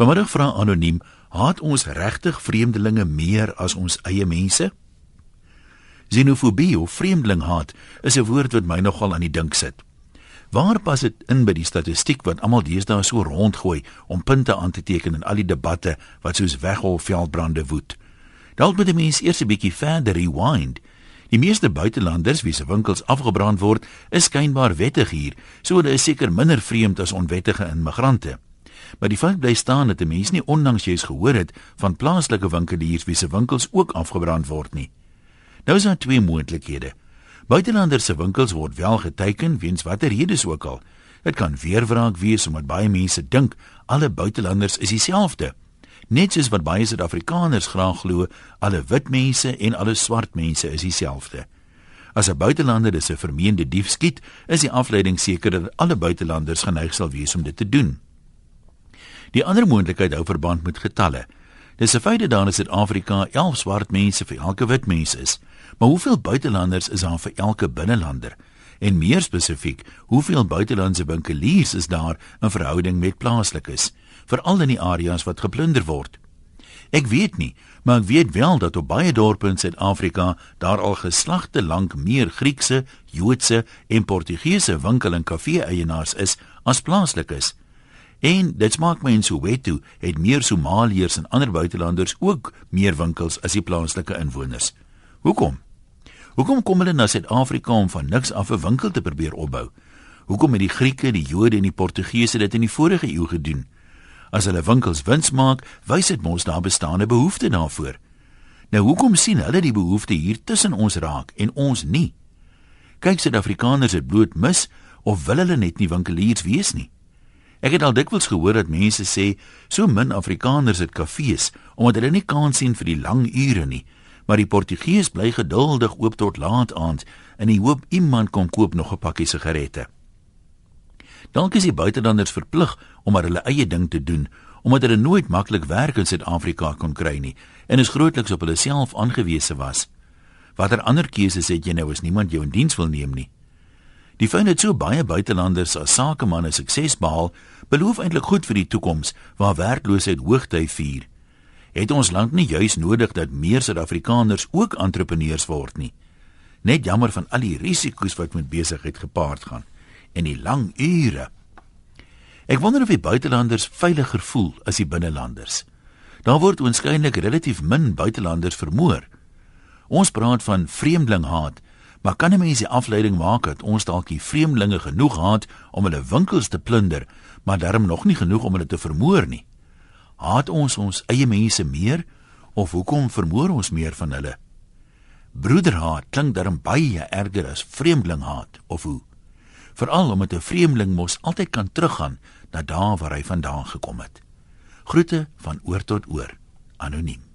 Vanmiddag vra anoniem: "Haat ons regtig vreemdelinge meer as ons eie mense?" Xenofobie of vreemdelinghaat is 'n woord wat my nogal aan die dink sit. Waar pas dit in by die statistiek wat almal deesdae so rondgooi om punte aan te teken in al die debatte wat soos weghol veldbrande woed? Dalk moet die mens eers 'n bietjie verder rewind. Die meeste buitelanders wie se winkels afgebrand word, is skynbaar wettig hier, so hulle is seker minder vreemd as onwettige immigrante. Maar die feit bly staan dat 'n mens nie onlangs jy's gehoor het van plaaslike winkeliers wie se winkels ook afgebrand word nie. Nou is daar twee moontlikhede. Buitelanders se winkels word wel geteken weens watter redes ook al. Dit kan weerwraak wees omdat baie mense dink alle buitelanders is dieselfde. Net soos wat baie Suid-Afrikaners graag glo alle wit mense en alle swart mense is dieselfde. As 'n buitelander 'n vermeende dief skiet, is die afleiding seker dat alle buitelanders geneig sal wees om dit te doen. Die ander moontlikheid hou verband met getalle. Dis 'n feit dat daar in Suid-Afrika 11 swart mense vir elke wit mens is. Maar hoeveel buitelanders is daar vir elke binnelander? En meer spesifiek, hoeveel buitelandse winkeliers is daar in verhouding met plaaslikes, veral in die areas wat geplunder word? Ek weet nie, maar ek weet wel dat op baie dorpe in Suid-Afrika daar al geslagte lank meer Griekse, Joodse en Portugese winkel en kafee-eienaars is as plaaslikes. En dit maak my in Soweto het meer Somaliërs en ander buitelanders ook meer winkels as die plaaslike inwoners. Hoekom? Hoekom kom hulle na Suid-Afrika om van niks af 'n winkel te probeer opbou? Hoekom het die Grieke, die Jode en die Portugese dit in die vorige eeu gedoen? As hulle winkels wins maak, wys dit mos daar bestaan 'n behoefte daarvoor. Nou hoekom sien hulle die behoefte hier tussen ons raak en ons nie? Kyk Suid-Afrikaners dit bloot mis of wil hulle net nie winkeliers wees nie? Ek het al dikwels gehoor dat mense sê so min Afrikaners het kafees omdat hulle nie kans sien vir die lang ure nie maar die Portugees bly geduldig oop tot laat aand in die hoop iemand kom koop nog 'n pakkie sigarette. Dalk is die buitelanders verplig om maar hulle eie ding te doen, omdat hulle nooit maklik werk in Suid-Afrika kon kry nie en is grootliks op hulle self aangewese was. Watter ander keuses het jy nou as niemand jou in diens wil neem nie? Die feit dat so baie buitelanders as sakemanne sukses behaal, beloof eintlik goed vir die toekoms waar werkloosheid hoogtyd vier het ons land nie juis nodig dat meer Suid-Afrikaners ook entrepreneurs word nie. Net jammer van al die risiko's wat met besigheid gepaard gaan en die lang ure. Ek wonder of die buitelanders veiliger voel as die binnelanders. Daar word waarskynlik relatief min buitelanders vermoor. Ons praat van vreemdelinghaat, maar kan 'n mens die afleiding maak dat ons dalk die vreemdelinge genoeg haat om hulle winkels te plunder, maar darm nog nie genoeg om hulle te vermoor nie? Haat ons ons eie mense meer of hoekom vermoor ons meer van hulle? Broederhaat klink darm baie erger as vreemdelinghaat of hoe? Veral omdat 'n vreemdeling mos altyd kan teruggaan na daar waar hy vandaan gekom het. Groete van oor tot oor. Anoniem.